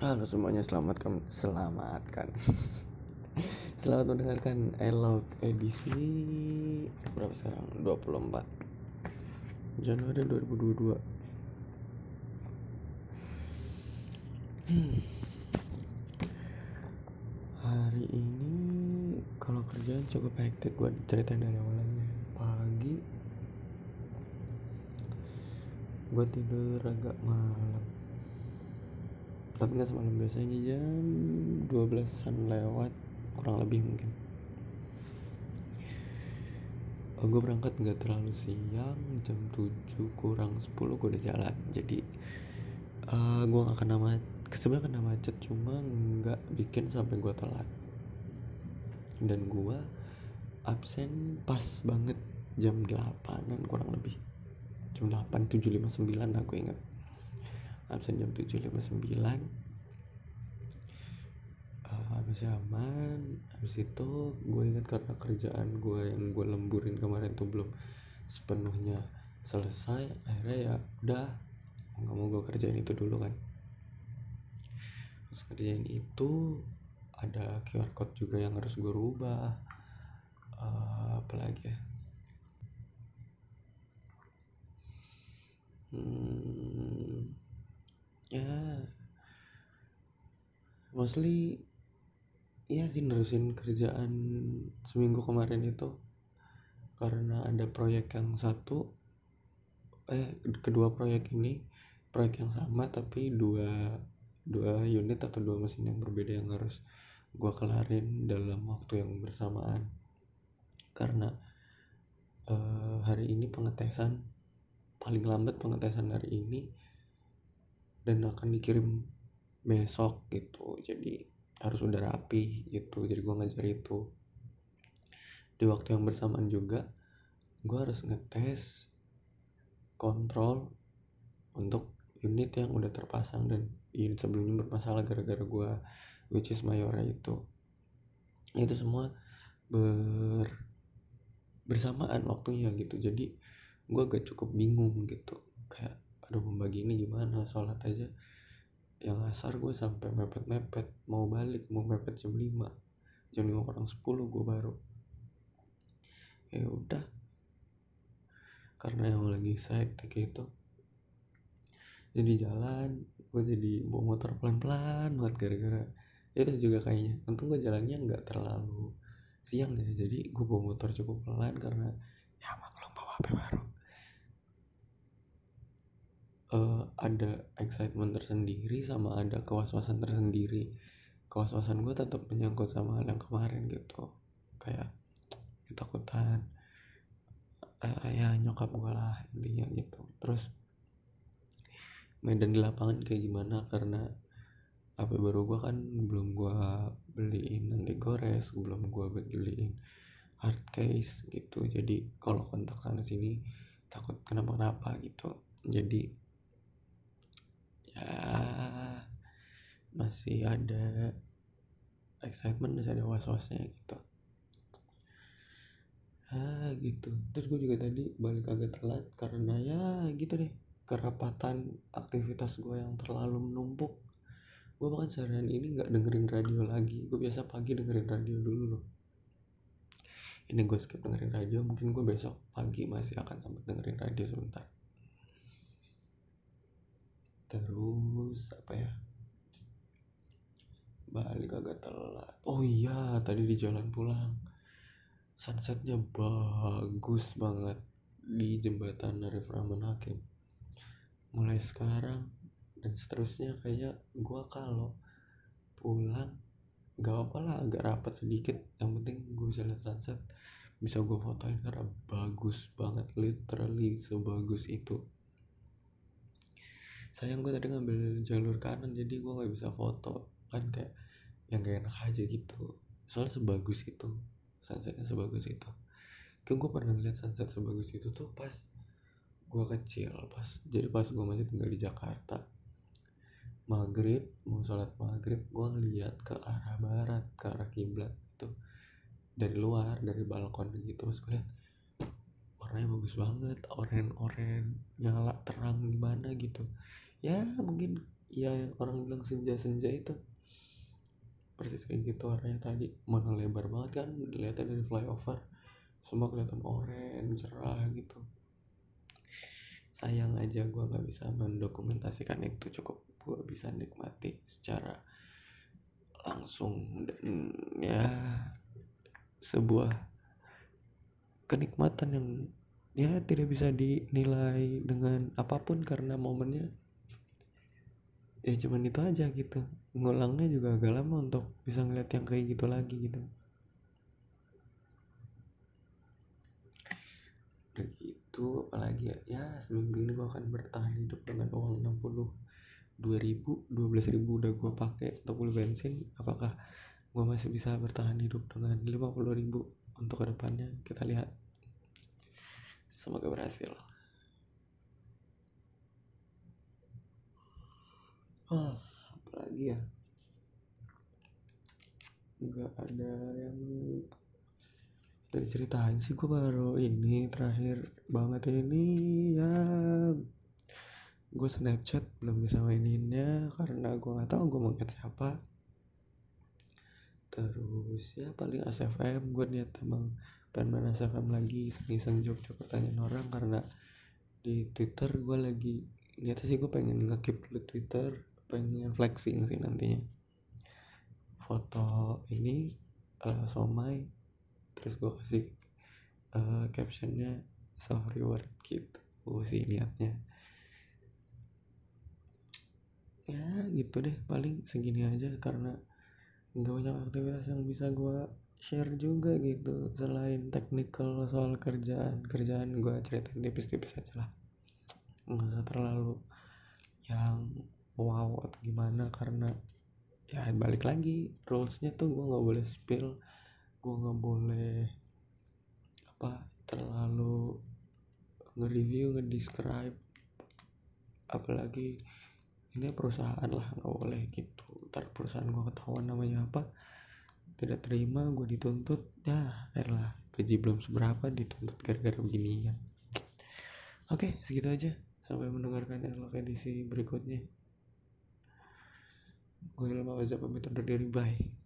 Halo semuanya, selamatkan selamatkan. Selamat mendengarkan Elog edisi berapa sekarang? 24 Januari 2022. Hmm. Hari ini kalau kerjaan cukup hektik gue ceritain dari awal aja. Pagi gue tidur agak malam tapi nggak semalam biasanya jam 12an lewat kurang lebih mungkin. Oh, gue berangkat nggak terlalu siang jam 7 kurang 10 gue udah jalan. Jadi uh, gue gak kena macet sebenarnya kena macet cuma nggak bikin sampai gue telat. Dan gue absen pas banget jam 8an kurang lebih. Jam 8 759 aku ingat absen jam 759 uh, habis aman habis itu gue ingat karena kerjaan gue yang gue lemburin kemarin tuh belum sepenuhnya selesai akhirnya ya udah nggak mau gue kerjain itu dulu kan. Terus kerjain itu ada QR code juga yang harus gue rubah. Uh, apa lagi ya? Hmm, ya. Mostly iya sih nerusin kerjaan seminggu kemarin itu. Karena ada proyek yang satu eh kedua proyek ini proyek yang sama tapi dua dua unit atau dua mesin yang berbeda yang harus gue kelarin dalam waktu yang bersamaan. Karena uh, hari ini pengetesan paling lambat pengetesan hari ini dan akan dikirim besok gitu. Jadi harus udah rapi gitu. Jadi gue ngajar itu. Di waktu yang bersamaan juga gue harus ngetes kontrol untuk unit yang udah terpasang dan unit sebelumnya bermasalah gara-gara gue which is Mayora itu. Itu semua ber bersamaan waktunya gitu. Jadi gue agak cukup bingung gitu. Kayak aduh membagi ini gimana? Sholat aja. Yang asar gue sampai mepet-mepet mau balik mau mepet jam 5 jam 5 kurang 10 gue baru. Ya udah. Karena yang lagi sektek itu jadi jalan gue jadi bawa motor pelan-pelan banget gara-gara itu juga kayaknya. Untung gue jalannya nggak terlalu siang ya jadi gue bawa motor cukup pelan karena ya maklum bawa HP baru uh, ada excitement tersendiri sama ada kewaswasan tersendiri. Kewaswasan gue tetap menyangkut sama hal yang kemarin gitu. Kayak ketakutan uh, ya nyokap gue lah intinya gitu. Terus medan di lapangan kayak gimana? Karena HP baru gue kan belum gue beliin nanti gores belum gue beliin hard case gitu. Jadi kalau kontak sana sini takut kenapa kenapa gitu. Jadi ya masih ada excitement masih ada was wasnya gitu. Ah gitu. Terus gue juga tadi balik agak telat karena ya gitu deh kerapatan aktivitas gue yang terlalu menumpuk. Gue bahkan seharian ini nggak dengerin radio lagi. Gue biasa pagi dengerin radio dulu loh. Ini gue skip dengerin radio mungkin gue besok pagi masih akan sempat dengerin radio sebentar terus apa ya? Balik agak telat. Oh iya tadi di jalan pulang. Sunsetnya bagus banget di jembatan Arif Rahman Hakim. Mulai sekarang dan seterusnya kayak gue kalau pulang gak apa lah agak rapat sedikit. Yang penting gue bisa lihat sunset bisa gue fotoin karena bagus banget literally sebagus itu sayang gue tadi ngambil jalur kanan jadi gue nggak bisa foto. Kan kayak yang gak enak aja gitu. Soalnya sebagus itu sunsetnya sebagus itu. Kan gue pernah ngeliat sunset sebagus itu tuh pas gue kecil pas jadi pas gue masih tinggal di Jakarta. Maghrib mau sholat maghrib gue ngeliat ke arah barat ke arah kiblat itu dari luar dari balkon gitu terus gue liat warnanya bagus banget oren oren nyala terang gimana gitu. Ya mungkin ya orang bilang senja-senja itu. Persis kayak gitu warnanya tadi. Mana lebar banget kan dilihatnya dari flyover. Semua kelihatan orange cerah gitu. Sayang aja gue nggak bisa mendokumentasikan itu cukup gue bisa nikmati secara langsung dan ya sebuah kenikmatan yang ya tidak bisa dinilai dengan apa pun karena momennya ya cuman itu aja gitu. Ngulangnya juga agak lama untuk bisa ngeliat yang kayak gitu lagi gitu. Udah gitu apalagi ya? Ya seminggu ini gue akan bertahan hidup dengan uang 60 2000 12000 udah gue pakai untuk beli bensin. Apakah gue masih bisa bertahan hidup dengan 50000 untuk ke depannya? Kita lihat semoga berhasil. Oh, apalagi ya? Nggak ada yang dari ceritain sih gue baru ini terakhir banget ini ya. Gue snapchat belum bisa maininnya karena gue nggak tahu gue mau siapa terus ya paling ASFM gue niat emang pengen main ASFM lagi. Iseng-iseng jok-jok pertanyaan orang karena di Twitter gue lagi niatnya sih gue pengen ngekip dulu Twitter pengen flexing sih nantinya. Foto ini uh, somai terus gue kasih uh, captionnya self reward gitu gue sih niatnya. Ya gitu deh paling segini aja karena nggak banyak aktivitas yang bisa gue share juga gitu selain technical soal kerjaan. Kerjaan gue ceritain tipis-tipis aja lah. Nggak usah terlalu yang wow atau gimana karena ya balik lagi rulesnya tuh gue nggak boleh spill. Gue nggak boleh apa terlalu nge-review nge-describe. Apalagi ini perusahaan lah nggak boleh gitu. Ntar perusahaan gue ketahuan namanya apa tidak terima gue dituntut ya lah. Gaji belum seberapa dituntut gara-gara begini ya. Oke segitu aja. Sampai mendengarkan elok edisi berikutnya. Gue Ilma Wajah pamit undur diri. Bye